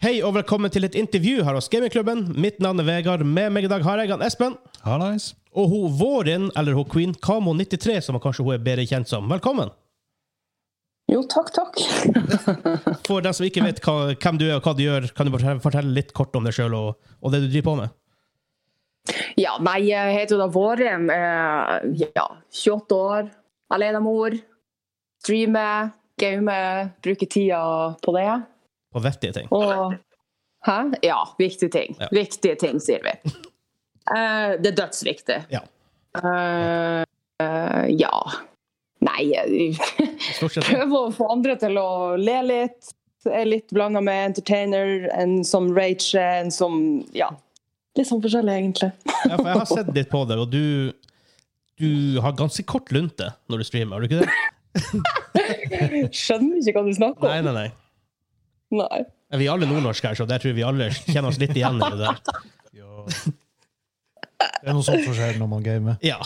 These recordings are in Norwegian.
Hei og velkommen til et intervju her hos Gamingklubben. Mitt navn er Vegard. Med meg i dag har jeg han Espen. Hallais. Og hun Våren, eller hun Queen Kamo93, som kanskje hun er bedre kjent som. Velkommen. Jo, takk, takk. For den som ikke vet hva, hvem du er og hva du gjør, kan du fortelle litt kort om deg sjøl og, og det du driver på med? Ja, nei, jeg heter jo da Våren. Eh, ja, 28 år, alenemor. Streamer, gamer, bruker tida på det. På vettige ting. Og Hæ? Ja, viktige ting. Ja. Viktige ting, sier vi. Uh, det er dødsviktig. Ja. Uh, uh, ja. Nei prøver å få andre til å le litt. Er litt blanda med entertainer, en som rager, en som Ja. Litt sånn forskjellig, egentlig. Ja, for jeg har sett litt på deg, og du, du har ganske kort lunte når du streamer, har du ikke det? Skjønner ikke hva du snakker om. Nei, nei, nei. Nei. Vi er alle nordnorske her, så der tror jeg vi alle kjenner oss litt igjen i det der. Ja. Det er noe sånt som skjer når man gamer. Ja.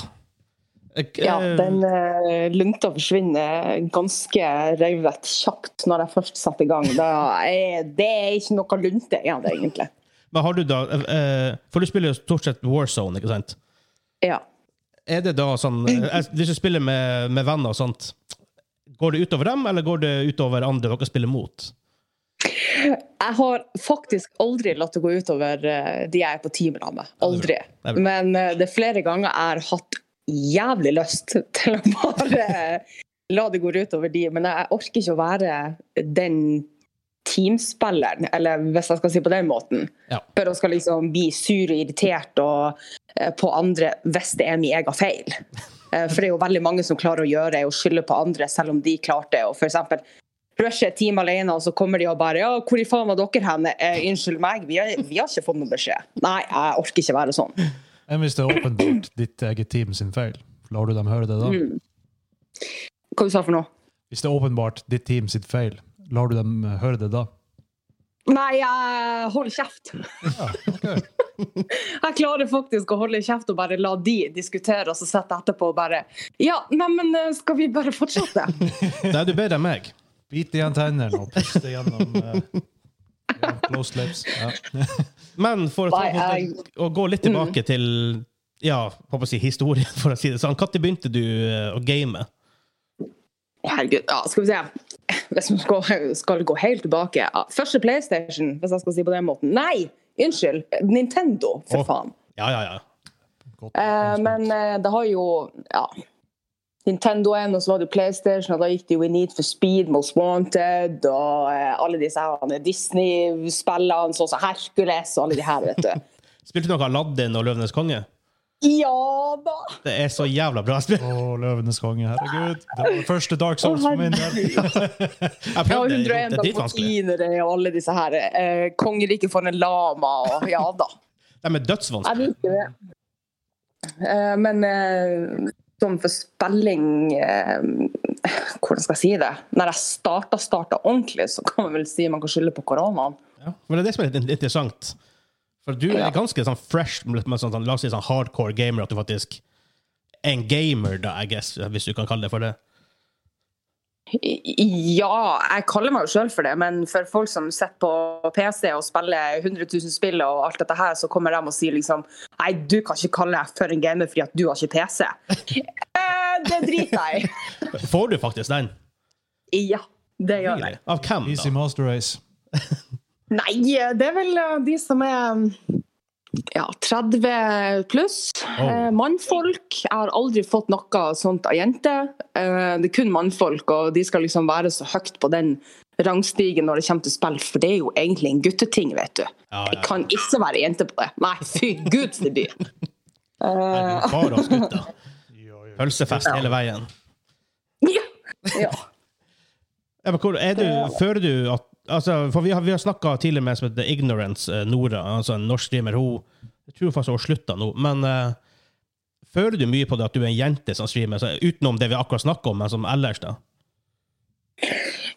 Eh, Ja, den uh, lunta forsvinner ganske røyvet kjapt når jeg først setter i gang. Da er, det er ikke noe lunte i det, egentlig. Men har du da uh, For du spiller jo stort sett Warzone, ikke sant? Ja. Er det da sånn eh, Hvis du spiller med, med venner og sånt, går det utover dem, eller går det utover andre dere spiller mot? Jeg har faktisk aldri latt det gå utover eh, de jeg er på team med. Aldri. Men eh, det er flere ganger jeg har hatt jævlig lyst til å bare la det gå utover de, men jeg orker ikke å være den teamspilleren, eller hvis jeg skal si på den måten. Ja. For å skal liksom bli sur og irritert og, eh, på andre hvis det er min egen feil. For det er jo veldig mange som klarer å gjøre det og skylde på andre, selv om de klarte det. Og for eksempel rusher et team alene, og så kommer de og bare Ja, hvor i faen var dere hen? Eh, unnskyld meg, vi har, vi har ikke fått noen beskjed. Nei, jeg orker ikke være sånn. Enn hvis det er åpenbart ditt eget team sin feil? Lar du dem høre det da? Mm. Hva du sa for noe? Hvis det er åpenbart ditt team sitt feil, lar du dem eh, høre det da? Nei, jeg holder kjeft. Ja, okay. Jeg klarer faktisk å holde kjeft og bare la de diskutere, og så sitter jeg etterpå og bare Ja, neimen, skal vi bare fortsette? Er du bedre enn meg. Bit igjen tennene og puste gjennom uh, ja, lips. Ja. Men for å, ta, for, å gå litt tilbake til ja, håper å si historien, for å si det sånn. Når begynte du eh, å game? Herregud, ja, skal vi se. Hvis vi skal, skal gå helt tilbake ja. Første PlayStation, hvis jeg skal si på den måten. Nei, unnskyld. Nintendo, for oh. faen. Ja, ja, ja. Godt Eh, utgangspunkt. men eh, det har jo ja, Nintendo 1, og så var det PlayStation, og da gikk det jo i Need for Speed, Most Wanted, og eh, alle disse her Disney-spillene, sånn som Hercules og alle de her, vet du. Spilte du noe Aladdin og Løvenes konge? Ja da! Det er så jævla bra spill. Å, Løvenes konge, herregud. Det var det første Dark Souls for min del. Jeg Ja, prøvde, 101 det er dritvanskelig. og alle disse her. Eh, Kongeriket for en lama og ja da. De er Jeg liker det. Eh, men eh, sånn for spilling eh, Hvordan skal jeg si det? Når jeg starta, starta ordentlig, så kan man vel si man kan skylde på koronaen. Ja. Men det er det som er litt interessant. For du er ganske sånn fresh med med sånn, sånn, la oss si sånn hardcore gamer, at du faktisk er en gamer, da, I guess, hvis du kan kalle det for det. Ja, jeg kaller meg jo sjøl for det, men for folk som sitter på PC og spiller 100 000 spill og alt dette her, så kommer de og sier liksom Nei, du kan ikke kalle deg for en gamer fordi at du har ikke PC. Eh, det driter jeg i. Får du faktisk den? Ja, det gjør jeg. Av hvem, da? Easy? Master Race. Nei, det er vel eh, de som er ja, 30 pluss. Oh. Eh, mannfolk. Jeg har aldri fått noe sånt av jenter. Eh, det er kun mannfolk, og de skal liksom være så høyt på den rangstigen når det kommer til spill, for det er jo egentlig en gutteting, vet du. Ja, Jeg ja. kan ikke være jente på det. Nei, fy gud forby. Eh, oss gutter. Pølsefest hele veien. ja. ja. Ja, men hvor, er du, Føler du at altså, For vi har, vi har snakka tidligere med som heter Ignorance eh, Nora, altså en norsk streamer. Hun jeg tror faktisk hun slutta nå. Men uh, føler du mye på det at du er en jente som streamer, så, utenom det vi akkurat snakka om, men som ellers, da?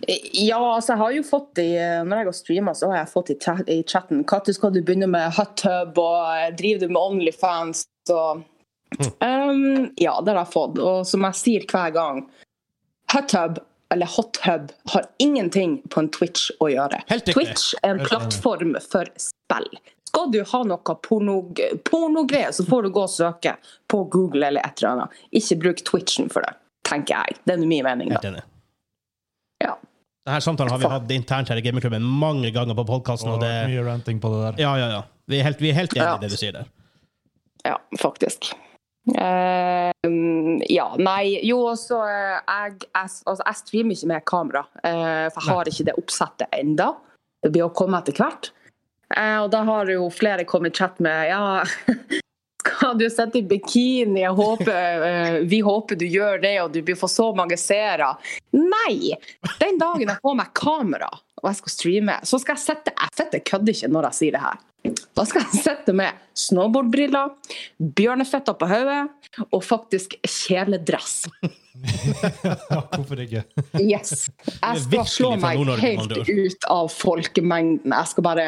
Ja, altså jeg har jo fått i Når jeg har streama, så har jeg fått i, chat, i chatten Når skal du begynne med hot-tub, og eh, driver du med Onlyfans? Og, um, ja, det har jeg fått. Og som jeg sier hver gang Hot-tub eller Hothub har ingenting på en Twitch å gjøre. Twitch er en plattform for spill. Skal du ha noe porno, så får du gå og søke på Google eller et eller annet. Ikke bruk Twitchen for det, tenker jeg. Det er min mening. Helt da. enig. Ja. Denne samtalen har vi hatt internt her i gamingklubben mange ganger på podkasten, det mye ranting på det der. Ja, ja, ja. Vi er helt, vi er helt enige Ja. i det du sier der. Ja, faktisk. Uh, ja, nei Jo, også, uh, jeg, jeg, altså, jeg streamer ikke med kamera. uh, for jeg har ikke det oppsettet enda. Det blir å komme etter hvert. Eh, og da har jo flere kommet i chat med Ja, skal du sitte i bikini? Jeg håper, eh, vi håper du gjør det, og du blir få så mange seere. Nei! Den dagen jeg får meg kamera og jeg skal streame, så skal jeg sette Jeg fette kødder ikke når jeg sier det her. Da skal jeg sitte med snowboardbriller, bjørnefetter på hodet og faktisk kjeledress. Hvorfor ikke? Yes. Jeg skal slå meg helt ut av folkemengden. Jeg skal bare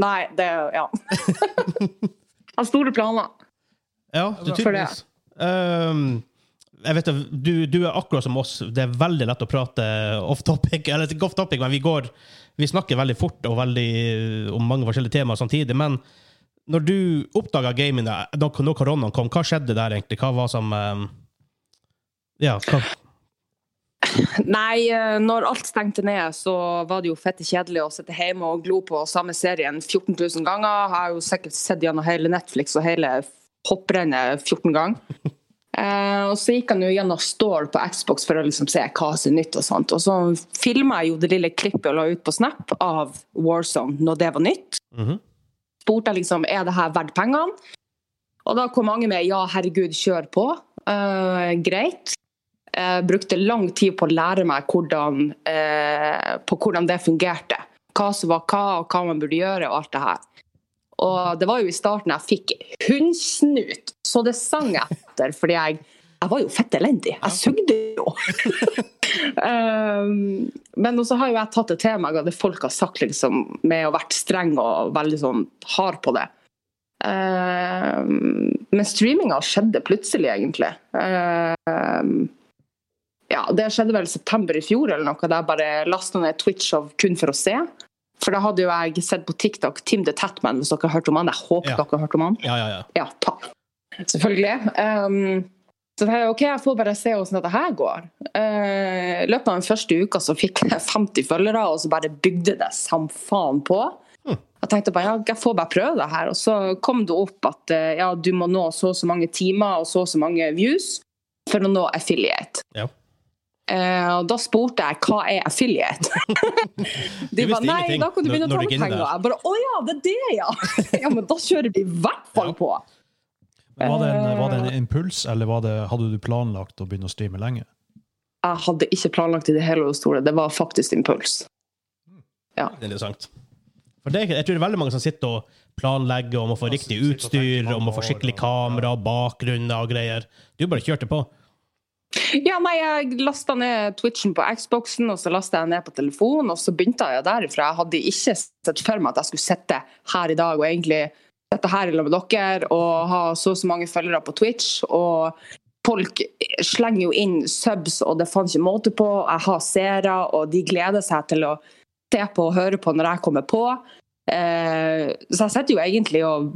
Nei, det Ja. Har store planer. Ja, du tydeligvis. Um, jeg vet, du, du er akkurat som oss. Det er veldig lett å prate off topic, eller ikke off topic, men vi går Vi snakker veldig fort og veldig om mange forskjellige temaer samtidig. Men når du oppdaga gaming da når koronaen kom, hva skjedde der egentlig? Hva var som um, Ja, hva Nei, eh, når alt stengte ned, så var det jo fette kjedelig å sitte hjemme og glo på samme serien 14 000 ganger. Jeg har jo sikkert sett gjennom hele Netflix og hele hopprennet 14 ganger. Eh, og så gikk han jo gjennom Store på Xbox for å liksom se hva som er nytt. Og sånt. Og så filma jeg jo det lille klippet og la ut på Snap av Warzone når det var nytt. Mhm. Spurte jeg liksom er det her verdt pengene. Og da kom mange med ja, herregud, kjør på. Eh, greit. Jeg brukte lang tid på å lære meg hvordan, eh, på hvordan det fungerte. Hva som var hva, og hva man burde gjøre, og alt det her. Og det var jo i starten jeg fikk hundsnut, så det sang etter, fordi jeg, jeg var jo fett elendig. Jeg sugde jo. um, men så har jo jeg tatt det til meg, og det folk har sagt liksom, med å vært streng og veldig sånn hard på det. Um, men streaminga skjedde plutselig, egentlig. Um, ja, det skjedde vel september i fjor, eller noe, da jeg bare lasta ned Twitch av kun for å se. For da hadde jo jeg sett på TikTok Tim the Tatman, hvis dere har hørt om han. Jeg håper Ja. dere har hørt om han. Ja, ja, ja. Ja, takk. Selvfølgelig. Um, så jeg, ok, jeg får bare se hvordan dette her går. Uh, løpet av den første uka så fikk jeg 50 følgere, og så bare bygde det som faen på. Mm. Jeg tenkte bare, ja, jeg får bare prøve det her. Og så kom det opp at uh, ja, du må nå så og så mange timer og så og så mange views for å nå affiliate. Ja. Eh, og da spurte jeg hva er affiliate? De ba, nei, ingenting da kan du begynne å når- ta med penger. Jeg bare å ja, det er det, ja! ja men da kjører de i hvert fall Ja. på. Var det, en, var det en impuls, eller var det, hadde du planlagt å begynne å streame lenge? Jeg hadde ikke planlagt i det hele og det store. Det var faktisk impuls. Det er interessant. For det, jeg tror det er veldig mange som sitter og planlegger om å få riktig utstyr, om å få skikkelig kamera, bakgrunner og greier. Du bare kjørte på. Ja, nei, Jeg lasta ned Twitchen på Xboxen, og så lasta jeg ned på telefonen, og så begynte jeg derifra. Jeg hadde ikke sett for meg at jeg skulle sitte her i dag og egentlig sitte her sammen med dere og ha så og så mange følgere på Twitch. og Folk slenger jo inn subs, og det fant ikke måte på. Jeg har seere, og de gleder seg til å se på og høre på når jeg kommer på. Eh, så jeg sitter jo egentlig og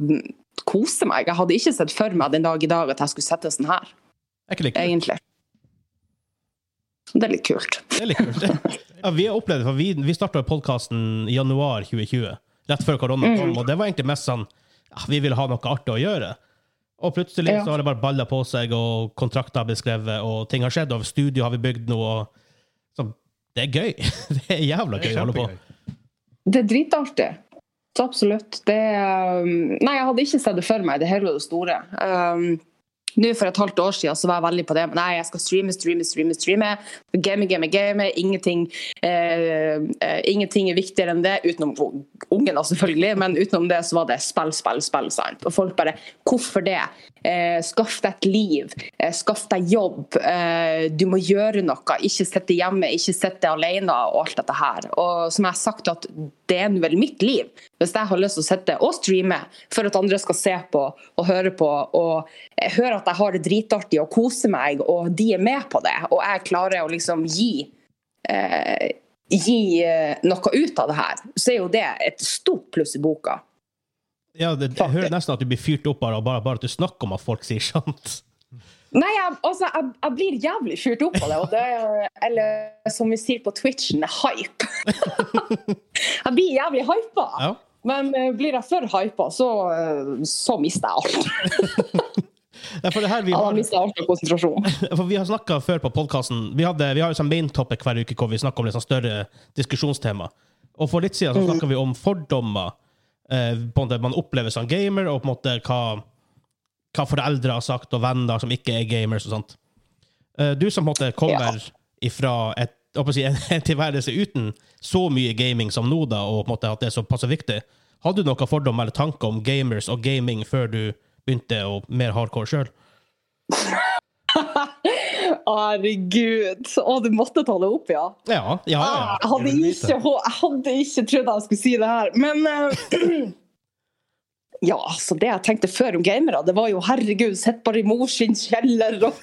koser meg. Jeg hadde ikke sett for meg den dag i dag at jeg skulle sitte sånn her, Er egentlig. Det er litt kult. Det er litt kult. Ja, vi har opplevd det, for vi, vi starta podkasten i januar 2020, rett før korona kom, Mm. og det var egentlig mest sånn ja, Vi ville ha noe artig å gjøre. Og plutselig Ja. så har det bare balla på seg, og kontrakter har blitt skrevet, og ting har skjedd, og studio har vi bygd nå, og så Det er gøy. Det er jævla gøy å holde på. Det er dritartig. Så absolutt. Det um, Nei, jeg hadde ikke sett det for meg i det hele og det store. Um, nå For et halvt år siden så var jeg veldig på det. Men nei, jeg skal streame, streame, streame. streame. Game, game, game. Ingenting, eh, eh, ingenting er viktigere enn det, utenom ungen, selvfølgelig. Men utenom det så var det spill, spill, spill. Sant? Og folk bare Hvorfor det? Eh, skaff deg et liv. Eh, skaff deg jobb. Eh, du må gjøre noe. Ikke sitte hjemme, ikke sitte alene og alt dette her. Og som jeg har sagt, at det er vel mitt liv. Hvis jeg har lyst til å sitte og streame for at andre skal se på og høre på, og høre hører at jeg har det dritartig og koser meg, og de er med på det, og jeg klarer å liksom gi eh, gi eh, noe ut av det her, så er jo det et stort pluss i boka. Ja, det, jeg hører nesten at du blir fyrt opp bare, bare, bare at du snakker om at folk sier sant. Nei, jeg, altså, jeg, jeg blir jævlig fyrt opp av det. Og det er, eller som vi sier på Twitchen, hype. jeg blir jævlig hypa. Ja. Men eh, blir jeg for hypa, så, eh, så mister jeg alt. Ja, for det her vi har, for vi har snakka før på podkasten Vi, hadde- vi har jo sånn main topic hver uke hvor vi snakker om litt sånn større diskusjonstema. Og for litt siden så snakka vi om fordommer eh, på en måte man opplever som gamer, og på en måte hva, hva foreldre har sagt, og venner som ikke er gamers og sånt. Eh, du som på en måte kommer ifra et, si, en, en tilværelse uten så mye gaming som nå, da, og på en måte at det er såpass viktig, hadde du noen fordommer eller tanker om gamers og gaming før du begynte å mer hardcore sjøl? Herregud. Å, du måtte ta det opp, ja. Ja, ja, ja. Ah, Jeg hadde ikke, jeg hadde ikke trodd jeg skulle si det her, men uh, Ja, altså det jeg tenkte før om gamere, det var jo herregud, sitt bare i mors sin kjeller og,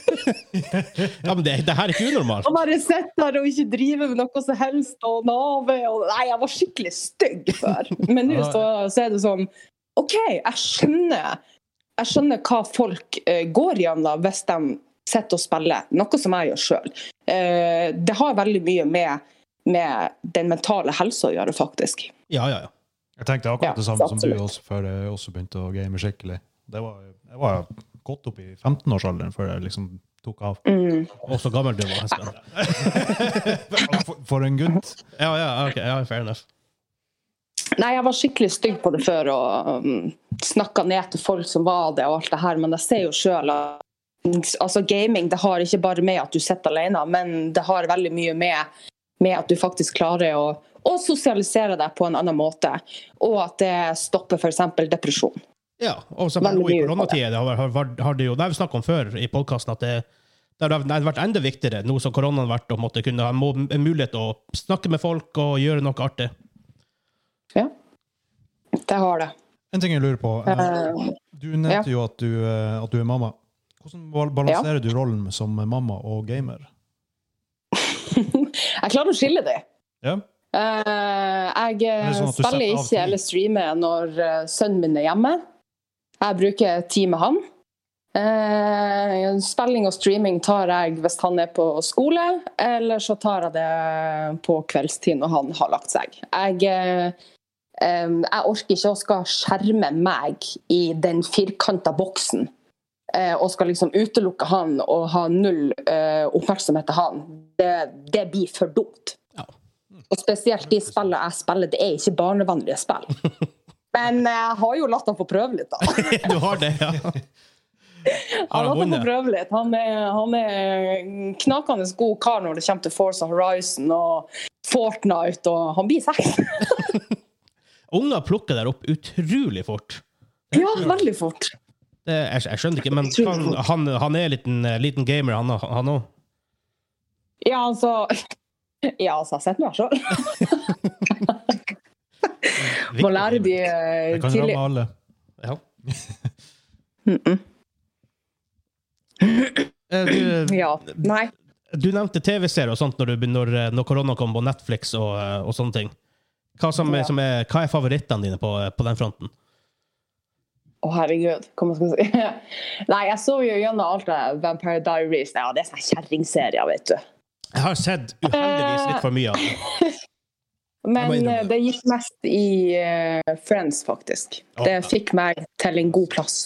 ja men det, det her er ikke unormalt. og bare sitte der og ikke drive med noe som helst og nave og Nei, jeg var skikkelig stygg før. Men nå så, så er det sånn OK, jeg skjønner, jeg skjønner hva folk eh, går gjennom hvis de sitter og spiller, noe som jeg gjør sjøl. det har veldig mye med, med den mentale helsa å gjøre, faktisk. Ja, ja, ja. Jeg tenkte akkurat Ja, det samme som du også, før jeg også begynte å game skikkelig. Det var, jeg var godt opp i 15-årsalderen før jeg liksom tok av. Mm. Og så gammel du var, Espen. For, for en gutt! Ja, ja, ok, ja, fair enough. Nei, jeg var skikkelig stygg på det før og um, snakka ned til folk som var det og alt det her, men jeg ser jo sjøl at altså, gaming det har ikke bare med at du sitter alene, men det har veldig mye med, med at du faktisk klarer å, å sosialisere deg på en annen måte, og at det stopper f.eks. depresjon. Ja, og så nå i koronatida det har, har, har det jo, det har vi snakket om før i podkasten, at det, det har vært enda viktigere nå som koronaen har vært, å kunne ha mulighet til å snakke med folk og gjøre noe artig. Ja, det har det. En ting jeg lurer på. eh, Eh, Du nevnte jo at du, eh, at du er mamma. Hvordan balanserer balanserer du rollen som mamma og gamer? jeg klarer å skille dem. Ja? Jeg sånn spiller ikke eller streamer når sønnen min er hjemme. Jeg bruker tid med han. Spilling og streaming tar jeg hvis han er på skole, eller så tar jeg det på kveldstid når han har lagt seg. Jeg, jeg orker ikke å skal skjerme meg i den firkanta boksen. eh, Og skal liksom utelukke han og ha null eh, oppmerksomhet til han. Det, det blir for dumt. Ja. Og spesielt de spillene jeg spiller, det er ikke barnevennlige spill. Men jeg har jo latt han få prøve litt, da. Du har det, ja. Han Har fått prøve litt. Han er, han er knakende god kar når det kommer til Forza Horizon og Fortnite, og han blir sex. Unger plukker der opp utrolig fort. Ja, veldig fort. Det, jeg, jeg skjønner ikke, men han, han, han er en liten, liten gamer, han han òg. Ja, altså Ja, altså, sett meg sjøl. Må lære de tidlig. Det kan ramme alle. Ja. Mm -mm. Eh, Du, Ja. Nei. du nevnte TV-serier og sånt når, du, når, når korona kom på Netflix og, og sånne ting. Hva, som, Ja. som er, hva er favorittene dine på, på den fronten? Å, herregud. Hva man skal si. Nei, jeg så jo gjennom alt det Vampire Diaries. Ja, det er sånne kjerringserier, vet du. Jeg har sett uheldigvis litt for mye av det. Men eh, det. gikk mest i uh, Friends, faktisk. Det fikk meg til en god plass.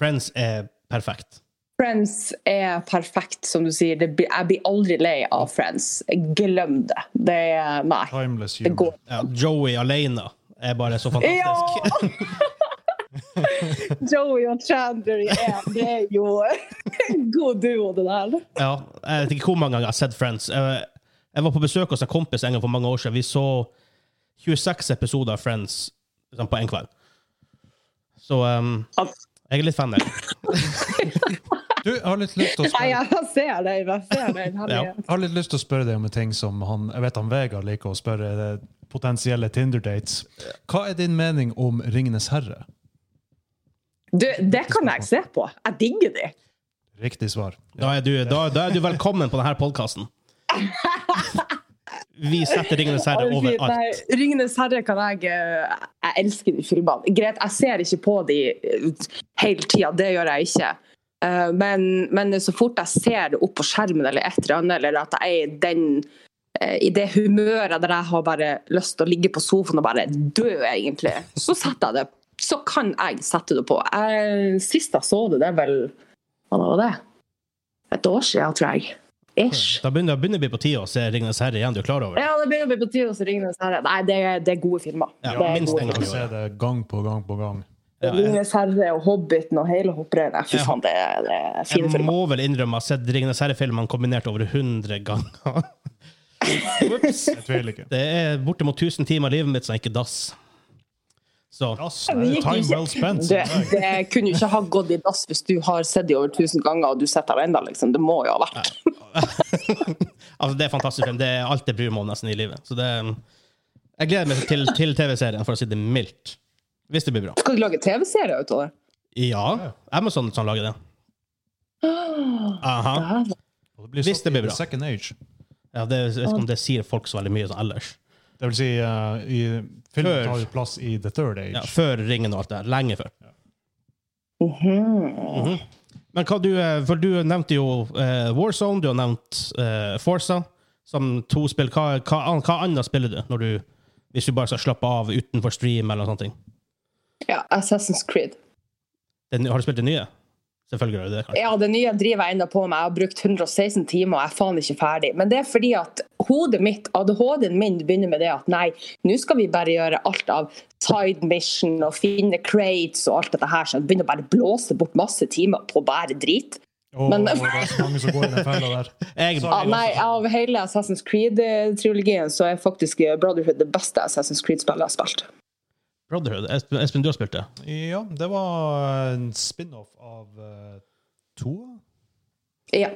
Friends er perfekt. Friends er perfekt, som du sier. Det blir, jeg blir aldri lei av Friends. Glem det. Det er Nei. Timeless humor. Ja, Joey alene er bare så Ja! fantastisk. Joey og Chandler er, det er jo en god duo, det der. Ja, jeg vet ikke hvor mange ganger jeg har sett Friends. Jeg, jeg var på besøk hos en kompis en gang for mange år siden. Vi så 26 episoder av Friends liksom, på én kveld. Så um, jeg er litt fan der. Du, jeg har litt lyst til å Nei, spørre, jeg ser den, Jeg ser. Ja. jeg har litt lyst til å spørre deg om en ting som han, jeg vet han Vegard liker å spørre potensielle Tinder-dates. Hva er din mening om Ringenes herre? Du, det kan jeg se på. Jeg digger de. Riktig svar. Da er du, da, da er du velkommen på denne podkasten. vi setter Ringenes herre over overalt. Ringenes herre kan jeg eh, Jeg elsker de filmene. Greit, jeg ser ikke på de eh, hele tida, det gjør jeg ikke. Eh, Men, men så fort jeg ser det opp på skjermen eller et eller annet, eller at jeg er den eh, i det humøret der jeg har bare lyst til å ligge på sofaen og bare dø, egentlig, så setter jeg det Så kan jeg sette det på. Jeg, sist jeg så det, det er vel Hva var det? Et år siden, tror jeg. Ish. Da begynner, begynner bli på tide å se Ringenes herre igjen, du er klar over det? Ja, det begynner å bli på tide å ringe herre. Nei, det er, det er gode filmer. Ja, det er minst gode en gang. Ser det gang på gang på gang. Ja, jeg, Ringenes herre og Hobbiten og hele hopprennet. Fy faen, det, er- det er fine jeg må vel innrømme at jeg har sett Ringenes herre-filmene kombinert over 100 ganger. Ups. Det er bortimot 1000 timer av livet mitt som ikke dass. Så Dass, Det er time well spent. Det, det kunne jo ikke ha gått i dass hvis du har sett de over 1000 ganger og du sitter der ennå, liksom. Det må jo ha vært. altså, det er fantastisk film. Det er alt jeg bryr meg om nesten i livet. Så det Jeg gleder meg til, til TV-serien, for å si det mildt. Hvis det blir bra. Skal du lage TV-serie ut av det? Ja. Amazon som lager det. Aha. Og det blir Hvis det blir bra. Second age. Ja, det, jeg vet ikke om det sier folk så veldig mye sånn ellers. Det vil si, uh, i, filmen Før. tar jo plass i the third age. Ja, før Ringen og alt det der. Lenge før. Mhm. Men hva du, eh, for du nevnte jo eh, Warzone, du har nevnt Forza som to spill. Hva, hva, hva annet spiller du når du hvis du bare skal slappe av utenfor stream eller noe sånt? Ja, Assassin's Creed. Den, har du spilt det nye? Selvfølgelig har du det. kanskje. Ja, det nye driver jeg ennå på med. Jeg har brukt 116 timer og jeg er faen ikke ferdig. Men det er fordi at hodet mitt, ADHD-en min, begynner med det at nei, nå skal vi bare gjøre alt av side mission og finne crates og alt dette her, så jeg begynner bare å blåse bort masse timer på bare drit. Oh, Men- det er så mange som går i den fella der. Jeg, Ah, nei, av hele Assassin's Creed-trilogien så er faktisk Brotherhood det beste Assassin's Creed-spillet jeg har spilt. Brotherhood. Espen, du har spilt det? Ja, det var en spin-off av uh, to? Ja.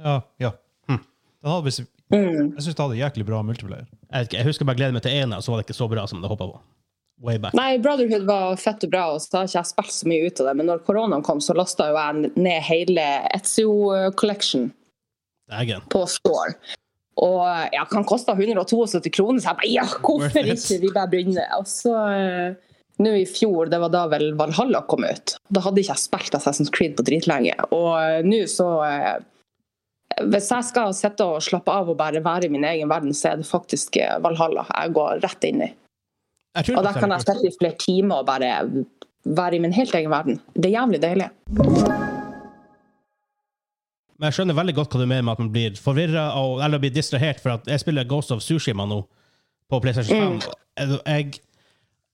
Ja. ja. Hm. Den hadde Mm. Jeg syns det hadde jæklig bra multiplayer. Jeg, vet ikke, jeg husker bare glede meg til ena, så var det ikke så bra som det håpa på. Way back. Nei, Brotherhood var fett og bra, og så har ikke jeg spilt så mye ut av det. Men når koronaen kom, så lasta jo jeg ned hele Etzio Collection på Store. Og ja, kan koste 172 kroner, så jeg bare ja, hvorfor ikke? Vi bare begynner. Og så eh, nå i fjor, det var da vel Valhalla kom ut, da hadde ikke jeg spilt Assassin's Creed på dritlenge. Og eh, nå så eh, Hvis jeg skal sitte og slappe av og bare være i min egen verden, så er det faktisk Valhalla jeg går rett inn i. Og da kan jeg sitte i flere timer og bare være i min helt egen verden. Det er jævlig deilig. Men jeg skjønner veldig godt hva du mener med at man blir forvirra eller blir distrahert, for at jeg spiller Ghost of Sushima nå på PlayStation 5. Jeg, jeg,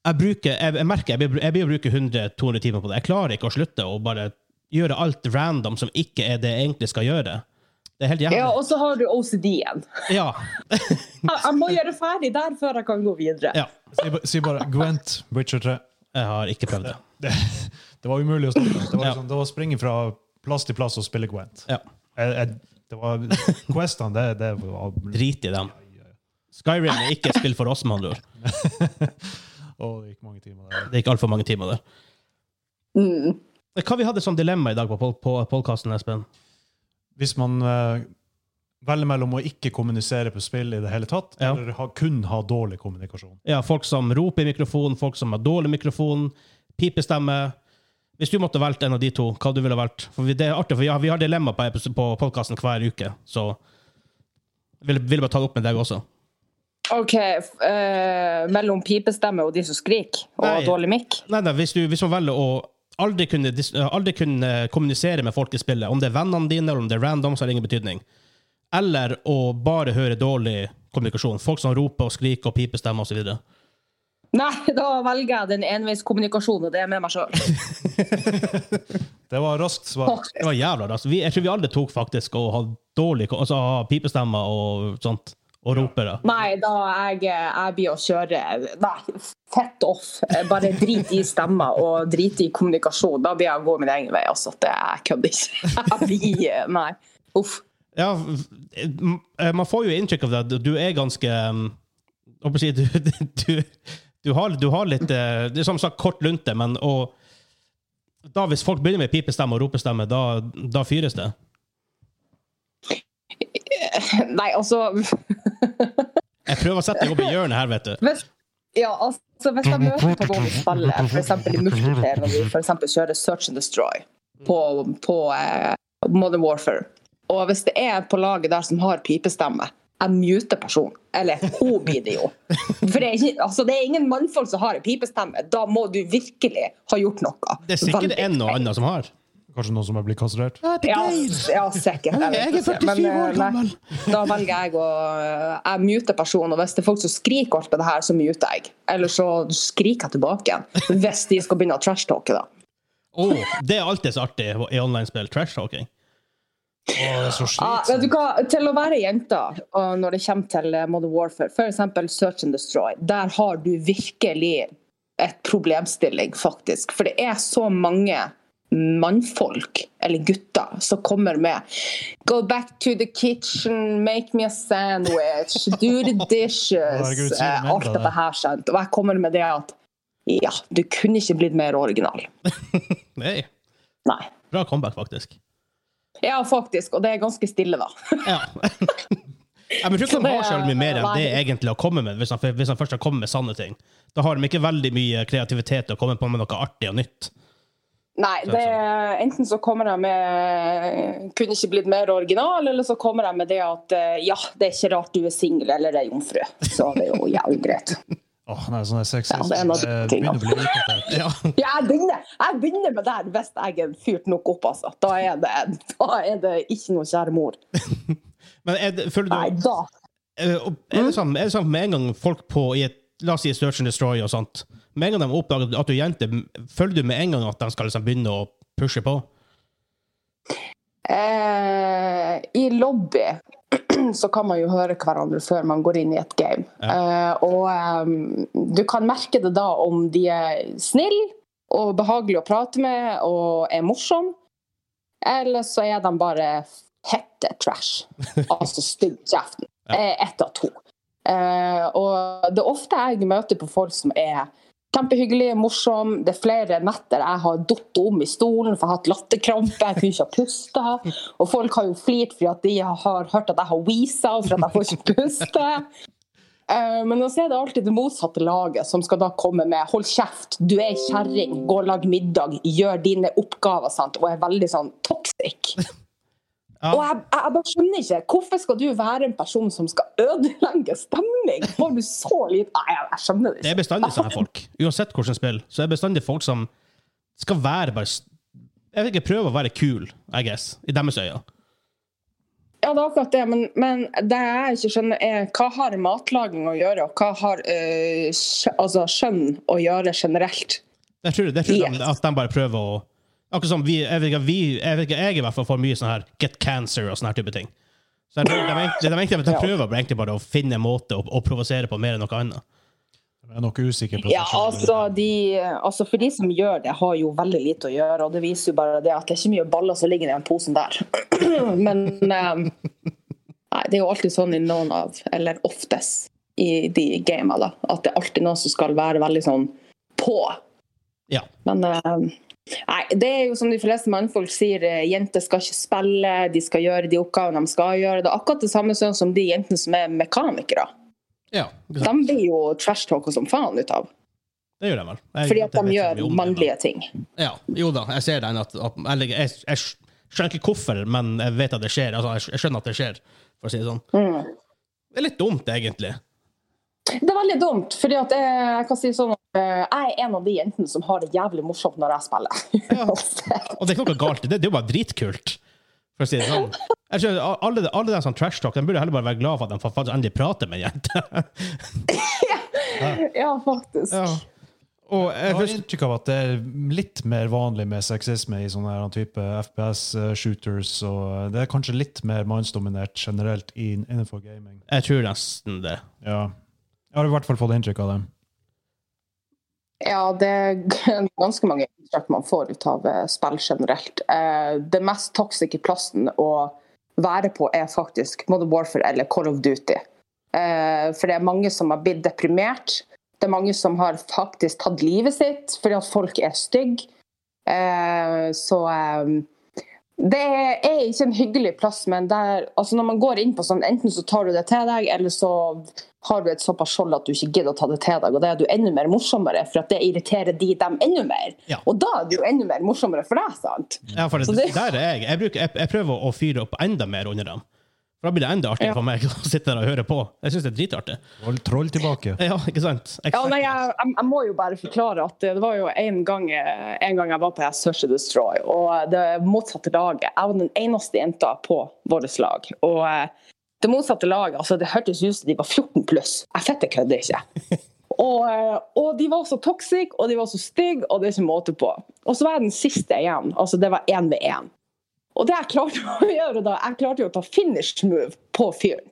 jeg, bruker, jeg, jeg merker jeg blir, jeg blir å bruke 100-200 timer på det. Jeg klarer ikke å slutte å bare gjøre alt random som ikke er det jeg egentlig skal gjøre. Det er helt jævlig. Ja, og så har du OCD-en. Ja. Jeg må gjøre ferdig der før jeg kan gå videre. ja. Si, bare Gwent, Witcher 3. Jeg har ikke prøvd det. Det, det var umulig å stoppe. Det var, Ja. liksom, det var å springe fra plass til plass og spille Gwent. Ja. Jeg, jeg, det var, Questene, det, det var Drit i dem. Skyrim er ikke et spill for oss, med andre ord. oh, det gikk mange timer der. Det gikk altfor mange timer der. Mm. Hva vi hadde som dilemma i dag på, på podkasten, Espen? Hvis man uh, velger mellom å ikke kommunisere på spill i det hele tatt, Ja. eller ha, kun ha dårlig kommunikasjon. Ja, folk som roper i mikrofonen, folk som har dårlig mikrofon, pipestemme. Hvis du måtte valgt en av de to, hva du ville valgt? For det er artig, for vi har, dilemma på, på podkasten hver uke, så vil, vil bare ta det opp med deg også. OK. eh, mellom pipestemme og de som skriker, og Nei. dårlig mikk? Nei, nei, hvis du, hvis man velger å aldri kunne, aldri kunne kommunisere med folk i spillet, om det er vennene dine eller om det er random, så har det ingen betydning. Eller å bare høre dårlig kommunikasjon. Folk som roper og skriker og pipestemmer osv. Nei, da velger jeg den enveiskommunikasjonen, det er med meg sjøl. Det var raskt svar. Det var jævla raskt. Vi, jeg tror vi alle tok faktisk å ha dårlig altså ha pipestemmer og sånt. Og ropere. Nei, da jeg, jeg blir å kjøre Nei, fett off. Bare drit i stemmer og drit i kommunikasjon. Da blir jeg å gå min egen vei. Altså, det jeg kødder ikke. Jeg blir Nei. Uff. Ja, eh, man får jo inntrykk av det. Du er ganske um, hva skal jeg si, du, du, du, har, du har litt eh, Det er som sagt kort lunte, men og, da hvis folk begynner med pipestemme og ropestemme, da, da fyres det. Nei, altså Jeg prøver å sette deg opp i hjørnet her, vet du. Hvis, ja, altså, hvis jeg møter på noen i spillet, f.eks. i multiplayer, når vi for eksempel kjører Search and Destroy på, på eh, Modern Warfare, og hvis det er en på laget der som har pipestemme, jeg muter personen. Eller hun blir det jo. For det er, ikke, altså, det er ingen mannfolk som har en pipestemme. Da må du virkelig ha gjort noe. Det er sikkert Veldig en og annen som har. Kanskje noen som har blitt kastrert? Ja, ja, sikkert. Jeg, Jeg er ikke. 47 Men, år eh, gammel. Da velger jeg å Jeg muter personen, og hvis det er folk som skriker alt på det her, så muter jeg. Eller så skriker jeg tilbake igjen. Hvis de skal begynne å trashtalke, da. Åh, det er alltid så artig i online-spill. Trash-talking. Ah, vet du hva, Til å være jente, når det kommer til eh, Modern Warfare, f.eks. Search and Destroy, der har du virkelig et problemstilling, faktisk. For det er så mange mannfolk, eller gutter, som kommer med Go back to the kitchen, make me a sandwich, do the dishes eh, Alt dette her, skjønt. Og jeg kommer med det at ja, du kunne ikke blitt mer original. Nei. Nei. Bra comeback, faktisk. Ja, faktisk. Og det er ganske stille, da. Ja. Jeg tror ikke de har det så mye mer enn det egentlig å komme med, hvis han, hvis han først har kommet med sanne ting. Da har de ikke veldig mye kreativitet til å komme på med noe artig og nytt. Nei, det enten så kommer de med Kunne ikke blitt mer original, eller så kommer de med det at eh, ja, det er ikke rart du er singel eller er jomfru. Så det er jo jævlig greit. Åh, nei, sånn sexist. Ja, tingene. begynner å bli utdatert. Ja. Ja, jeg begynner, jeg begynner med det her hvis jeg er fyrt nok opp, altså. Da er det, da er det ikke noe kjære mor. Men er det, føler Nei, da. er er, det sånn, er det sånn med en gang folk på i et, La oss si Search and Destroy og sånt Med en gang de oppdager at du er jente, føler du med en gang at de skal liksom begynne å pushe på? Eh, I lobby så kan man jo høre hverandre før man går inn i et game. Eh, og um, du kan merke det da om de er snille og behagelige å prate med og er morsomme, eller så er de bare hette trash. Altså stygg kjeften. Ja. Ett av to. Uh, og det er ofte jeg møter på folk som er kjempehyggelig, morsom. Det er flere netter jeg har datt om i stolen for jeg har hatt latterkrampe. Jeg kunne ikke ha pusta. Og folk har jo flirt fordi at de har hørt at jeg har wheeza for at jeg får ikke puste. Eh, Men så er det alltid det motsatte laget som skal da komme med 'hold kjeft, du er ei kjerring, gå og lag middag, gjør dine oppgaver', sant? og er veldig sånn toxic. Ja. Og jeg, jeg bare skjønner ikke. Hvorfor skal du være en person som skal ødelegge stemning? Har du så lite Nei, jeg, jeg skjønner det Det er bestandig sånne folk. Uansett hvordan spill, så er det bestandig folk som skal være bare Jeg vet ikke, prøve å være kul, I guess, i deres øyne. Ja, det er akkurat det, men, men det jeg ikke skjønner, er hva har matlaging å gjøre, og hva har øh, altså, skjønn å gjøre generelt? Jeg tror, jeg tror de, at de bare prøver å Akkurat som vi, jeg, vet ikke, vi jeg, vet ikke, jeg i hvert fall får mye sånn her get cancer og sånne type ting. Så jeg tror de, de, de, de Ja. prøver egentlig bare å finne en måte å, å provosere på mer enn noe annet. Jeg er nok usikker på Ja, altså, de, altså For de som gjør det, har jo veldig lite å gjøre. Og det viser jo bare det at det er ikke mye baller som ligger i den posen der. Men um, nei, det er jo alltid sånn i noen av, eller oftest i de gamene, at det er alltid noen som skal være veldig sånn på. Ja. Men eh, nei, det er jo som de fleste mannfolk sier, eh, jenter skal ikke spille, de skal gjøre de oppgavene de skal gjøre. Det er akkurat det samme som de jentene som er mekanikere. ja De blir jo trash-talka som faen ut av. det gjør de vel. Jeg- Fordi at de gjør mannlige ting. Ja, jo da, jeg ser den. At, at, jeg, jeg, jeg skjønner ikke hvorfor, men jeg vet at det skjer. Altså, jeg skjønner at det skjer, for å si det sånn. Mm. Det er litt dumt, egentlig. Det er veldig dumt, fordi at jeg, jeg kan si sånn eh, jeg er en av de jentene som har det jævlig morsomt når jeg spiller. Og det er ikke noe galt i det. Det er jo bare dritkult. For å si det sånn. Jeg skjønner, alle, alle de som trash talk, de burde heller bare være glad for at de faktisk endelig prater med ei jente. ja, faktisk. ja. Og jeg har inntrykk av at det er litt mer vanlig med sexisme i sånne her type FPS-shooters. og Det er kanskje litt mer mannsdominert generelt innenfor gaming. jeg tror nesten det. Ja. Jeg har i hvert fall fått inntrykk av det. Ja, det er ganske mange inntrykk man får ut av eh, spill generelt. Eh, Det mest toxice plassen å være på er faktisk Modern Warfare eller Call of Duty. Eh, For det er mange som har blitt deprimert. Det er mange som har faktisk tatt livet sitt fordi at folk er stygge. Så Det er ikke en hyggelig plass, men der, altså når man går inn på sånn, enten så tar du det til deg, eller så har du et såpass skjold at du ikke gidder å ta det til deg. Og da er du enda mer morsommere, for at det irriterer de dem enda mer. Ja. Og da er det jo enda mer morsommere for deg, sant? Ja, for det, det- der er jeg. Jeg, bruker, jeg. jeg prøver å fyre opp enda mer under dem. For Da blir det enda artigere Ja. for meg å sitte der og høre på. Jeg syns det er dritartig. Troll, troll tilbake. Ja, ikke sant? Ja, nei, jeg, jeg, må jo bare forklare at det var jo en gang, en gang jeg var på Search and Destroy, og det motsatte laget Jeg var den eneste jenta på vårt lag. Og eh, det motsatte laget, altså det hørtes ut som de var 14 pluss. Jeg fette kødder ikke. Og, eh, og de var så toxic, og de var så stygge, og det er ikke måte på. Og så var jeg den siste igjen. Altså det var én ved én. Og det jeg klarte å gjøre da, jeg klarte jo å ta finish move på fyren.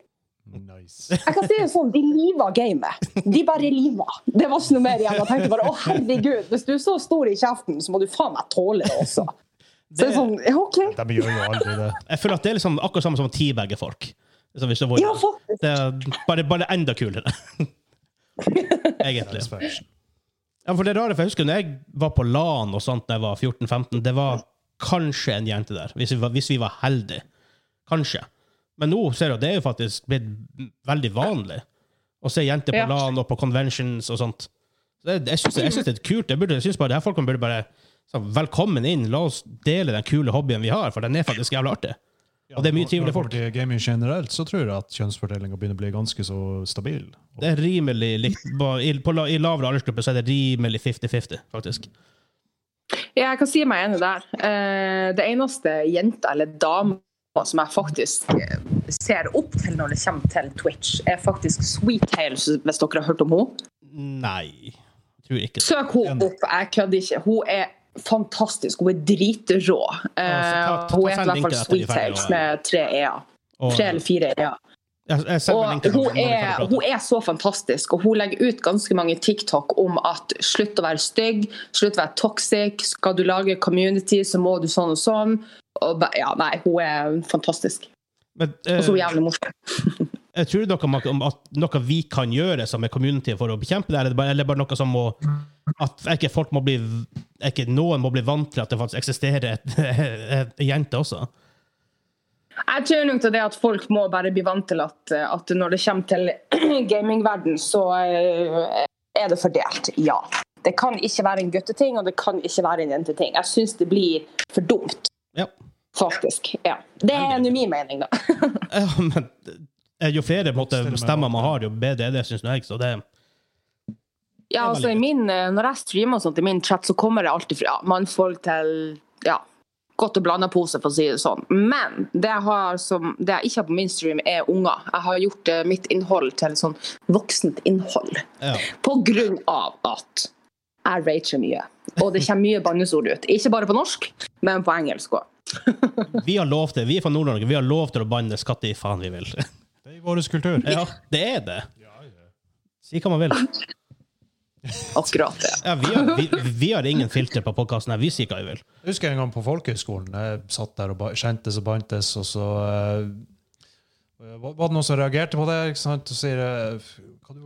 Nice. Jeg kan si det sånn, De liva gamet. De bare liva. Det var ikke noe mer igjen. Jeg tenkte bare å herregud, hvis du er så stor i kjeften, så må du faen meg tåle det også. Så det er sånn, ja, OK. De gjør jo aldri det. Jeg føler at det er liksom akkurat samme som teabagge folk. Som hvis det, var, Ja, faktisk. det er bare, bare enda kulere. Egentlig. Ja, for det rare, for jeg husker når jeg var på LAN og sånt da jeg var 14-15, det var kanskje en jente der, hvis vi var, hvis vi var heldige. Kanskje. Men nå ser du at det er jo faktisk blitt veldig vanlig å se jenter på Ja. LAN og på conventions og sånt. Så det, jeg syns det er kult. Jeg, burde, jeg synes bare det her folkene burde bare så, Velkommen inn, la oss dele den kule hobbyen vi har, for den er faktisk jævla artig. Og det er mye trivelige folk. gaming generelt, så tror jeg at kjønnsfordelinga begynner å bli ganske så stabil. Det er rimelig likt. I, på, I lavere aldersgruppe så er det rimelig 50-50, faktisk. Ja, jeg kan si meg enig der. Eh, Det eneste jenta eller dama som jeg faktisk eh, ser opp til når det kommer til Twitch, er faktisk Sweet Tales, hvis dere har hørt om henne. Nei. Jeg tror ikke det. Søk henne opp, jeg kødder ikke. Hun er fantastisk. Hun er dritrå. Ja, ta- ta- Hun er heter i hvert fall Sweet Tales med tre e-er. Tre eller fire e-er. Og hun er, hun er så fantastisk, og hun legger ut ganske mange TikTok om at slutt å være stygg, slutt å være toxic, skal du lage community, så må du sånn og sånn. Og, ja, nei, hun er fantastisk. Men, Og så jævlig morsom. jeg tror dere at noe vi kan gjøre som er community for å bekjempe det, eller bare, eller bare noe som må At ikke folk må bli ikke noen må bli vant til at det faktisk eksisterer et jente også. Jeg tror nok det at folk må bare bli vant til at, at når det kommer til gamingverden, så eh, er det fordelt. Ja. Det kan ikke være en gutteting, og det kan ikke være en jenteting. Jeg syns det blir for dumt, Ja. faktisk. Ja. Det er nå min mening, da. ja men eh, jo flere måte, stemmer man har, jo bedre er det, syns jeg. Så det, Ja, altså i min, eh, Når jeg streamer og sånt i min chat, så kommer det alltid fra mannfolk til ja, godt og blanda pose, for å si det sånn. Men det jeg, har som, det jeg ikke har på min stream, er unger. Jeg har gjort eh, mitt innhold til sånn voksent innhold. ja. På grunn av at jeg rager mye. Og det kommer mye bannesord ut. Ikke bare på norsk, men på engelsk òg. Vi har lov til, vi er fra Nord-Norge, vi har lov til å banne skatt i faen vi vil. Det er i vår kultur. Ja, det er det. Si hva man vil. Akkurat det. Ja, vi, har, vi, vi har ingen filter på podkasten. Vi sier hva vi vil. Jeg husker en gang på folkehøyskolen. Jeg satt der og kjentes og bantes, og så uh, var det noen som reagerte på det. ikke sant? Og sier eh, hva du,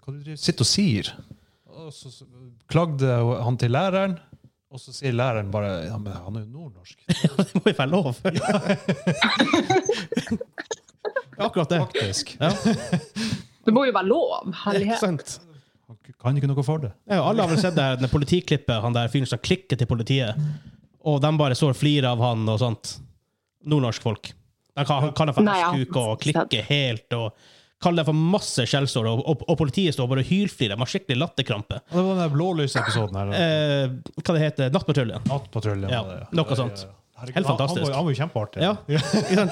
hva du sitter og sier? Og så så klagde han til læreren, og så sier læreren bare ja, men han er jo nordnorsk. Det må jo være lov. Akkurat det. Faktisk. Ja, Det må jo være lov. Herlighet. Han kan ikke noe for det. Ja, alle har vel sett det her det politiklippet, han der fyren som klikker til politiet, og de bare står og flirer av han og sånt. Nordnorsk folk. De kan- han kaller for hestkuk og klikker helt og kaller det for masse skjellsår, og, og, og politiet står bare og hylflirer. De har skikkelig latterkrampe. Og det var den der blålysepisoden her. Eh, hva det heter Nattpatruljen. Nattpatruljen. Ja, ja. noe sånt. Herregud, Helt fantastisk. Han, var- jo kjempeartig. Ja?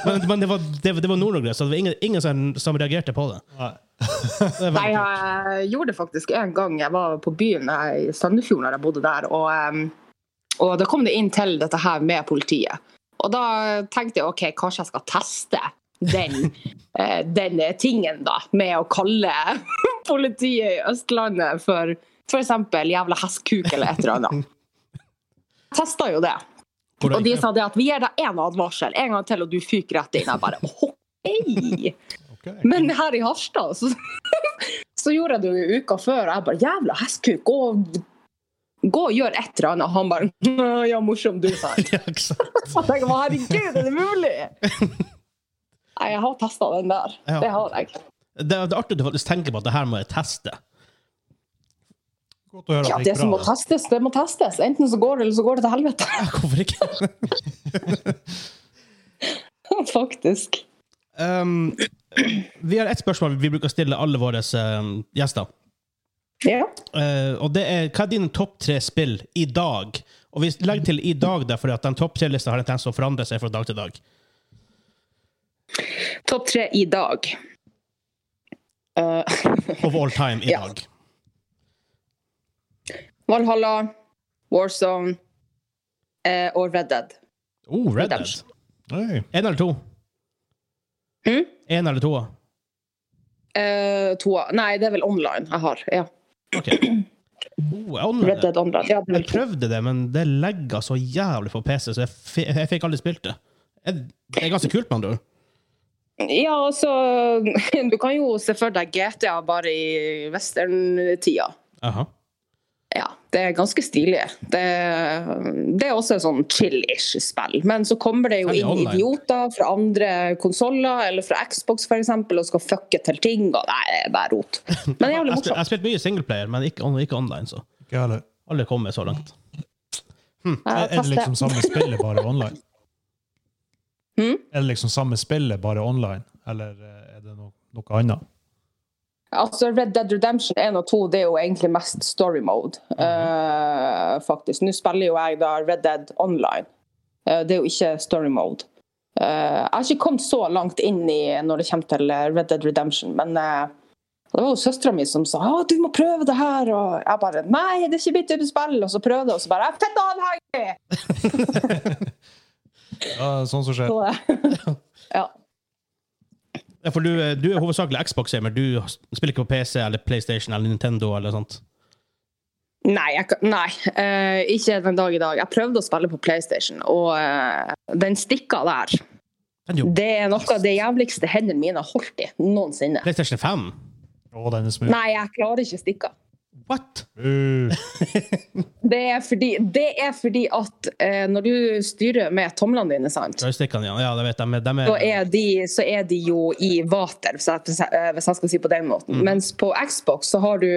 Men, men det var, det, det var Nord-Norge, så det var ingen, ingen som, som reagerte på det. Nei. Nei, jeg gjorde det faktisk en gang. Jeg var på byen i Sandefjord når jeg bodde der. Og, og da kom det inn til dette her med politiet. Og da tenkte jeg OK, kanskje jeg skal teste den, eh, den tingen, da. Med å kalle politiet i Østlandet for f.eks. jævla hestkuk eller et eller annet. Testa jo det. Og de sa det at vi gir deg én advarsel, en gang til, og du fyker rett inn. Jeg bare OK. Ok. Men her i Harstad så, så gjorde jeg det jo uka før. og Jeg bare Jævla hestkuk! Gå, gå og gjør et eller annet. Og han bare «Å, Ja, morsom, du, sa han. Sant? Jeg bare herregud, er det mulig? Nei, jeg har testa den der. Ja. Det har jeg. Det, er- det er artig at du faktisk tenker på at det her må jeg teste. Godt å høre Ja, det det som må testes, det må testes. Enten så går det, eller så går det til helvete. Ja, Hvorfor ikke? Faktisk. Um, vi har ett spørsmål vi bruker å stille alle våre um, gjester. Ja. Uh, og det er hva er dine topp tre spill i dag? Og vi legger til i dag for at den topp tre-lista har en tendens til å forandre seg fra dag til dag. Topp tre i dag. Uh, Of all time i Ja. dag. Valhalla, Warzone uh, og Red Dead. Oh, Red Dead. Redemption. Oi. Eller to? Hm? En eller to? Uh, to, nei, det er vel online jeg har. Ja. Okay. Oh, jeg, Red Dead Online. Ja, jeg prøvde det, men det legger så jævlig på PC, så jeg, jeg fikk aldri spilt det. Det er ganske kult, med andre ord. Ja, altså Du kan jo se for deg GTA bare i westerntida. Aha. Det er ganske stilig. Det, det er også et sånn chill-ish spill. Men så kommer det jo inn online. idioter fra andre konsoller, eller fra Xbox f.eks., og skal fucke til ting. Og nei, det er bare rot. Men det er jævlig Jeg jeg har spilt mye singleplayer, men ikke, ikke online, så Ikke alle kommer så langt. Jeg Er er det liksom samme spillet, bare online? Hmm? Er det liksom samme spillet, bare online? Eller er det noe, noe annet? Altså, Red Dead Redemption 1 og 2 det er jo egentlig mest story mode, eh, faktisk. Nå spiller jo jeg da Red Dead Online. Uh, det er jo ikke story mode. Uh, jeg har ikke kommet så langt inn i når det kommer til Red Dead Redemption, men det var jo søstera mi som sa at du må prøve det her. Og jeg bare nei, det er ikke mitt type spill. Og så prøvde jeg, og så bare jeg fett avhengig! Ja, sånn som skjer. Så, ja. Ja, for du, du er hovedsakelig Xbox-gamer. Du spiller ikke på PC eller PlayStation eller Nintendo eller sånt. Nei, jeg, nei Uh, ikke den dag i dag. Jeg prøvde å spille på PlayStation, og uh, den stikka der jo, Det er noe av det jævligste hendene mine har holdt i noensinne. PlayStation 5? Å, den er smooth. Nei, jeg klarer ikke stikka. What? Mm. Det er fordi, det er fordi at eh, når du styrer med tomlene dine, sant, Joystickene, ja. ja, det vet jeg. De er, så er, de, så er de jo i vater, hvis jeg, hvis jeg skal si på den måten. Mens på Xbox så har du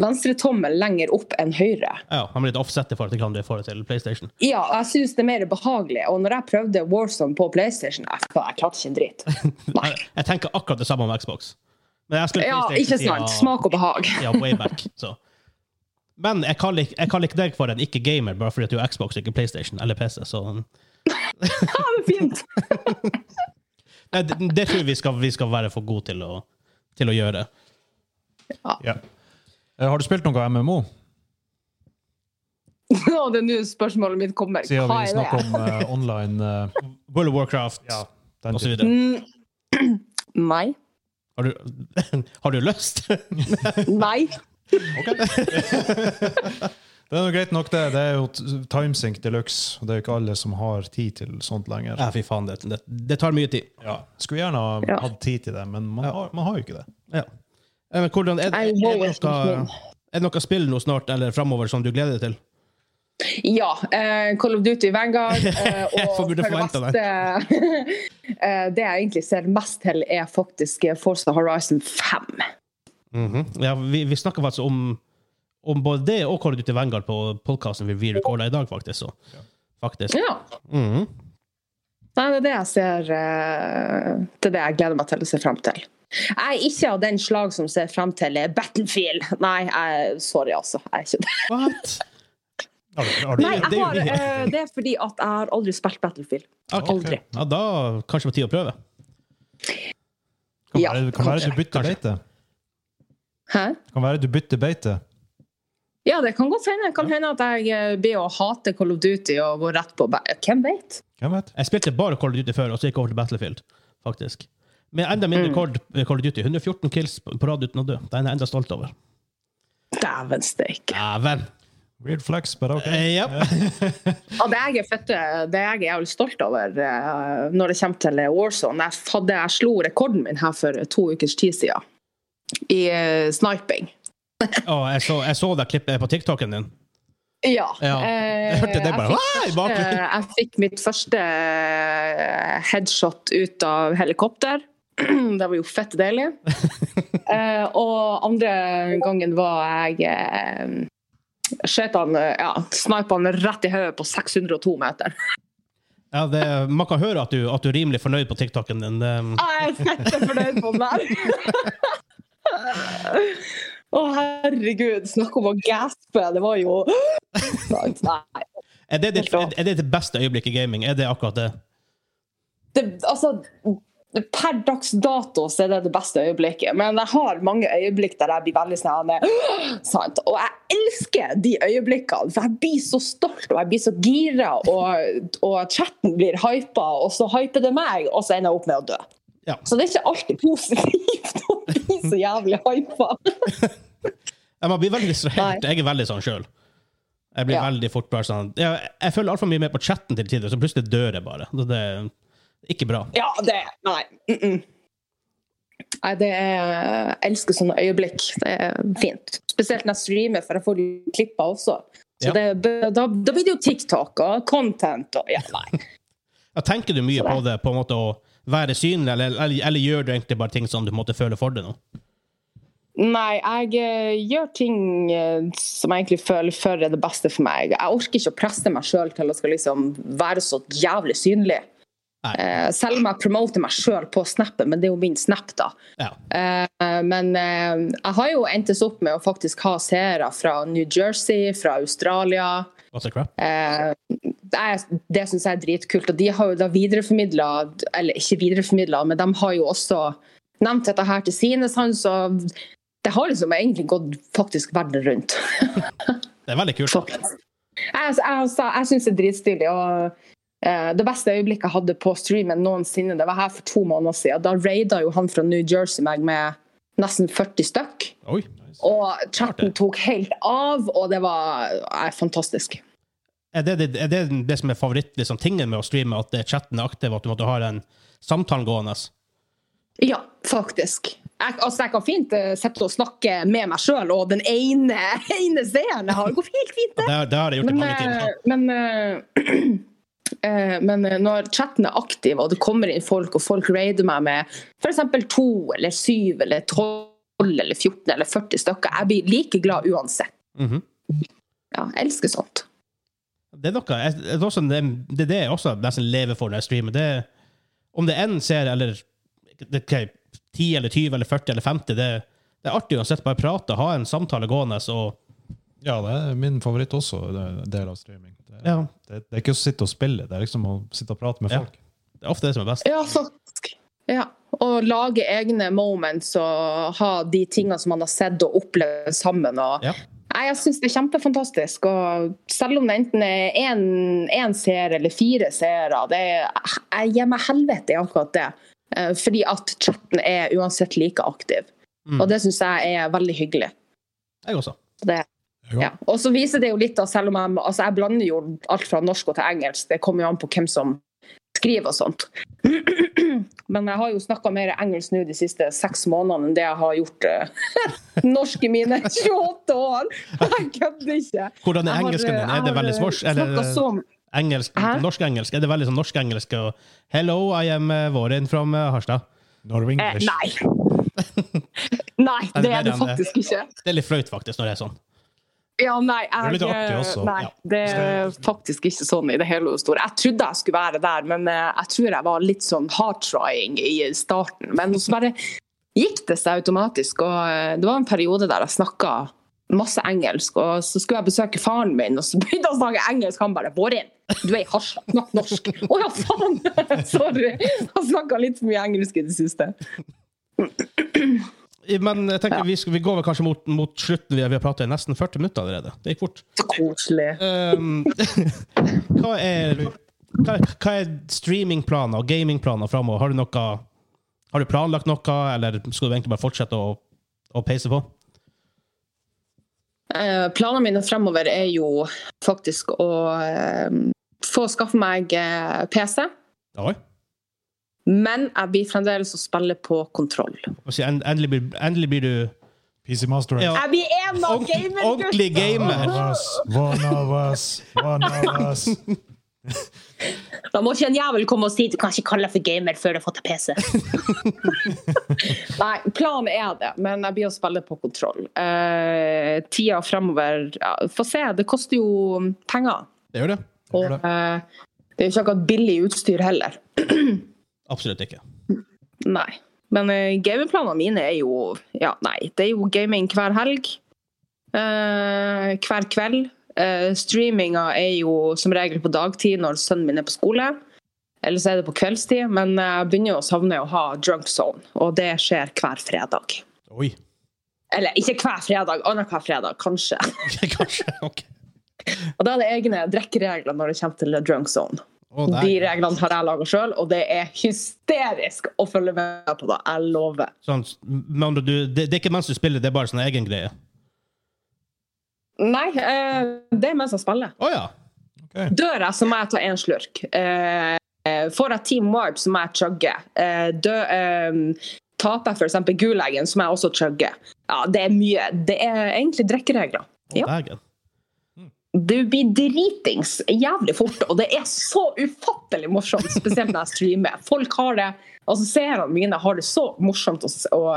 venstre tommel lenger opp enn høyre. ja, han blir litt offset i forhold til hva du får til PlayStation. Ja, jeg syns det er mer behagelig. Og når jeg prøvde Warzone på PlayStation, jeg, jeg klarte ikke en drit. Jeg tenker akkurat det samme om Xbox. Men jeg Ja, ikke siden- sant. Smak og behag. Ja, way back. Så. Men jeg kaller, ikke- jeg kaller ikke deg for en ikke-gamer bare fordi du har Xbox, ikke PlayStation eller PC. Så Ja, det er fint. Nei, det, det tror jeg vi skal, vi skal være for gode til å, til å gjøre. ja. ja. Har du spilt noe MMO? Og det er nå spørsmålet mitt kommer. Siden Hva vi er snakker om uh, online uh, World of Warcraft Ja, osv. Mm, Nei. Har du, har du lyst? Nei. Det er jo greit nok, det. Det er jo timesync de luxe. og Det er jo ikke alle som har tid til sånt lenger. Ja, fy faen, det, det, det tar mye tid. Ja. Skulle gjerne ha Ja. hatt tid til det, men man, har, man har jo ikke det. Ja. Eh, Men hvordan, er, er, er, det noe, er det noe spill nå snart eller framover som du gleder deg til? Ja. Uh, Call of Duty Vanguard. Uh, og for det beste eh, Det jeg egentlig ser mest til, er faktisk Forza Horizon 5. Mhm. ja, vi vi snakker faktisk om, om både det og Call of Duty Vanguard på podkasten vi recorda i dag, faktisk. Så. faktisk. Ja. Mhm. Nei, det er det jeg ser uh, Det er det jeg gleder meg til å se frem til. Jeg er ikke av den slag som ser frem til Battlefield. Nei, jeg, sorry, altså. Jeg er ikke det. What? Har du, har du, Nei, det har, eh, det er fordi at jeg har aldri spilt Battlefield. Okay. Aldri. Ja, da kanskje på tide å prøve. kan Ja, være, kan være du bytter Kanskje. beite. Hæ? Kan være du bytter beite. Ja, det kan godt hende. Det kan hende at jeg eh, blir å hate Call of Duty og gå rett på Hvem vet? Hvem vet? Jeg spilte bare Call of Duty før, og så gikk jeg over til Battlefield. faktisk. Med enda mindre Mm. Call of Duty. 114 kills på på rad uten å dø. Den er jeg enda stolt over. Dæven steike. Dæven! Weird flex, but ok. Uh, yep. Ja, det jeg er født, det jeg er jævlig stolt over uh, når det kommer til Warzone Jeg, hadde, jeg slo rekorden min her for to ukers tid siden. I uh, sniping. Å, jeg, så, jeg så det klippet på TikToken din. Ja. Ja, jeg hørte det Eh, bare, jeg fikk, første, jeg fikk mitt første eh, headshot ut av helikopter. Det var jo fett deilig. Eh, og andre gangen var jeg eh, Skjøt han, ja, snipa han rett i hodet på 602 meter. Ja, det, man kan høre at du, at du er rimelig fornøyd på TikToken din. Ja, Jeg er fett fornøyd på den der. Å, herregud. Snakk om å gaspe. Det var jo Nei. er, det ditt, er det ditt beste øyeblikk i gaming? Er det akkurat det? det, altså, per dags dato så er det det beste øyeblikket. Men jeg har mange øyeblikk der jeg blir veldig sånn? Og jeg elsker de øyeblikkene, for jeg blir så stolt og jeg blir så gira, og, og chatten blir hypa, og så hyper det meg, og så ender jeg opp med å dø. Ja. Så det er ikke alltid positivt å bli så jævlig hypa. jeg blir veldig distrahert. Jeg er veldig sånn sjøl. Jeg blir Ja. veldig fort bare sånn Jeg, jeg følger altfor mye med på chatten til tider, så plutselig dør jeg bare. Det, det ikke bra. Ja, det Nei. Mm -mm. Nei, det er Jeg elsker sånne øyeblikk. Det er fint. Spesielt når jeg streamer, for jeg får klipper også. Så Ja. det, da, da blir det jo TikTok og content og ja, nei. Ja, tenker du mye på det, på en måte å være synlig, eller, eller, eller gjør du egentlig bare ting som du måtte føle for det nå? Nei, jeg eh, gjør ting eh, som jeg egentlig føler for er det beste for meg. Jeg orker ikke å presse meg sjøl til å skal liksom være så jævlig synlig. Eh, selv om jeg promoter meg sjøl på snappen, men det er jo min snap, da. Ja. Eh, Men eh, jeg har jo endtes opp med å faktisk ha seere fra New Jersey, fra Australia. What's the crap? Det, det syns jeg er dritkult. Og de har jo da videreformidla, eller ikke videreformidla, men de har jo også nevnt dette her til sine, sans, og det har liksom egentlig gått faktisk verden rundt. Det er veldig kult. Jeg, jeg, jeg, jeg syns det er dritstilig. og det beste øyeblikket jeg hadde på streamen noensinne, det var her for to måneder siden. Da raida jo han fra New Jersey meg med nesten 40 stykk. Oi. Og chatten tok helt av, og det var eh, fantastisk. Er det er det, det som er favoritt, liksom, med å streame, at er chatten er aktiv, at du måtte ha en samtale gående? Ja, faktisk. Jeg, altså, jeg kan fint uh, sitte og snakke med meg sjøl og den ene, ene seeren jeg har. Det går helt fint, det. Har- det har jeg gjort i mange timer. eh, men, eh, eh, men eh, når chatten er aktiv, og det kommer inn folk, og folk raider meg med f.eks. to eller syv eller tolv eller 14 eller 40 stykker, jeg blir like glad uansett. Mhm. Ja, jeg elsker sånt. Det er noe jeg, det, er også, det, det er det jeg også nesten lever for når jeg streamer. Det, om det er én serie, eller det, ok, 10 eller 20 eller 40 eller 50, det, det er artig uansett. Bare prate, ha en samtale gående. Og, Ja, det er min favoritt også, det er en del av streaming. Det, ja, det, det er ikke å sitte og spille, det er liksom å sitte og prate med Ja. folk. det er ofte det som er best. Ja, faktisk. Ja. Og lage egne moments og ha de tingene som man har sett og opplevd sammen. Og, Ja. Nei, jeg syns det er kjempefantastisk. Og selv om det enten er én seer eller fire seere, det er, jeg gir meg helvete i akkurat det. Eh, Fordi at chatten er uansett like aktiv. Mm. Og det syns jeg er veldig hyggelig. Jeg også. Det, ja. Og så viser det jo litt, da, selv om jeg, altså jeg blander jo alt fra norsk og til engelsk. Det kommer jo an på hvem som skriver og sånt. Men jeg har jo snakka mer engelsk nå de siste seks månedene enn det jeg har gjort uh, norsk i mine 28 år. Jeg kødder ikke. Hvordan er engelsken din? eh, Er det veldig svårt? eh, Eller engelsk, norsk-engelsk? Er det veldig sånn norsk-engelsk? og Hello, I am Våren from Harstad. Norway Eh, nei. Nei, det er det faktisk ikke. Det er litt flaut, faktisk, når det er sånn. Ja, nei, Det er jeg, også. Nei, det er faktisk ikke sånn i det hele og store. Jeg trodde jeg skulle være der, men eh, jeg tror jeg var litt sånn hard-trying i starten. Men så bare gikk det seg automatisk. Og eh, det var en periode der jeg snakka masse engelsk, og så skulle jeg besøke faren min, og så begynte han å snakke engelsk. Han bare 'Bårin, du er i Harstad, snakk norsk'. Å ja, faen! Sorry. Han snakka litt for mye engelsk i det siste. Men jeg tenker, vi, skal, vi går vel kanskje mot, mot slutten. Vi har, vi har pratet i nesten 40 minutter allerede. Det gikk fort. Så koselig. Um, hva, er, hva, hva er streamingplaner og gamingplaner framover? Har du noe Har du planlagt noe, eller skal du egentlig bare fortsette å, å peise på? Eh, Planene mine fremover er jo faktisk å eh, få skaffe meg eh, PC. Oi. Men jeg blir fremdeles å spille på kontroll. Endelig, blir, endelig blir du PC Master Ja. Jeg blir en av gamerguttene! ordentlig gamer. one of us, one of us. Da må ikke en jævel komme og si du kan ikke kalle deg for gamer før du har fått deg PC. Nei, planen er det, men jeg blir å spille på kontroll. Uh, tida fremover ja, Få se, det koster jo penger. Det gjør det. Det, gjør eh, det er jo ikke akkurat billig utstyr heller. Absolutt ikke. Nei. Men uh, gamingplanene mine er jo Ja, nei. Det er jo gaming hver helg. Uh, hver kveld. Uh, streaminga er jo som regel på dagtid når sønnen min er på skole. Eller så er det på kveldstid. Men jeg begynner å savne å ha drunk zone, og det skjer hver fredag. Oi. Eller ikke hver fredag, annenhver fredag, kanskje. Kanskje. Ok. Og da er det egne drikkeregler når det kommer til drunk zone. Å, De reglene har jeg laga sjøl, og det er hysterisk å følge med på det. Jeg lover. Sånn, du, det, det er ikke mens du spiller, det er bare sånn egen greie. Nei, eh, det er mens jeg spiller. Oh, ja. Dør jeg, så må jeg ta én slurk. Eh, får jeg Team Warp, så må jeg chugge. Eh, eh, taper jeg f.eks. guleggen, så må jeg også chugge. Ja, det er mye. Det er egentlig drikkeregler. Oh, Ja. Du blir dritings jævlig fort, og det er så ufattelig morsomt, spesielt når jeg streamer. Folk har det, altså seerne mine har det så morsomt og,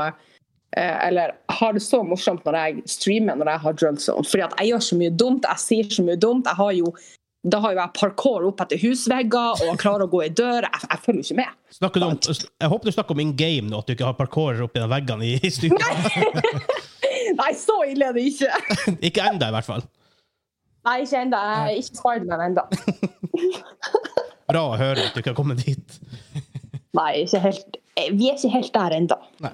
eh, eller har det så morsomt når jeg streamer når jeg har drunk zone. Fordi at jeg gjør så mye dumt, jeg sier så mye dumt. Har jo, da har jo jeg parkour opp etter husvegger og klarer å gå i dør. Jeg, jeg følger jo ikke med. Du om, jeg håper du snakker om in game nå, at du ikke har parkour opp i veggene i, i Nei! Nei, så ille er det ikke. Ikke ennå, i hvert fall. Nei, ikke ennå. Ikke Spiderman ennå. Bra å høre at du ikke har kommet dit. Nei, ikke helt. eh, Vi er ikke helt der ennå. Nei.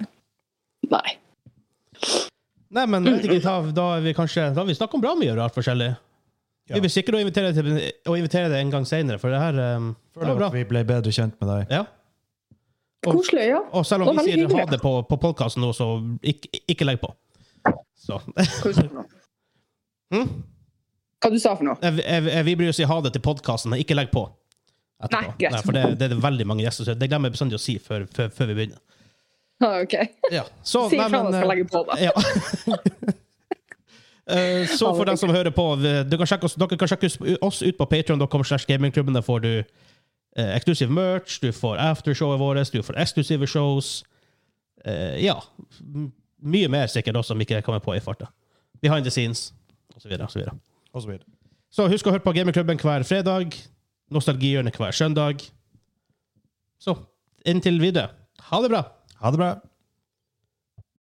Nei. Nei, men vet ikke, da, da har vi kanskje Da har vi snakket om bra mye rart forskjellig. Vi blir sikre å invitere deg, til, å invitere deg en gang senere, for det her um, det var Føler bra. at vi ble bedre kjent med deg. Ja. Koselig, ja. Og selv om vi sier sier ha hyggelig. det på, på podkasten nå, så ikke, ikke legg på. Så. Koselig. du sa for noe? Hm? Hva du sa for noe? Jeg, jeg, jeg, vi bryr oss å ha det til podkasten, ikke legg på. etterpå. Nei, greit. for det, det er veldig mange gjester, som det glemmer jeg bestandig å si før, før, før vi begynner. Ah, OK. Ja. Så, Si fra ifra når jeg skal eh, legge på, da. Ja. Eh, så for dem som hører på, du kan oss, dere kan sjekke oss ut på patreon.com. Der får du eh, eksklusiv merch, du får aftershowet vårt, du får eksklusive shows. Eh, ja. Mye mer sikkert også, som ikke kommer på i farta. Behind the scenes, osv. Så, videre. Og så videre. så husk å høre på Gamingklubben hver fredag. Nostalgihjørnet hver søndag. Så inntil videre, ha det bra! Ha det bra.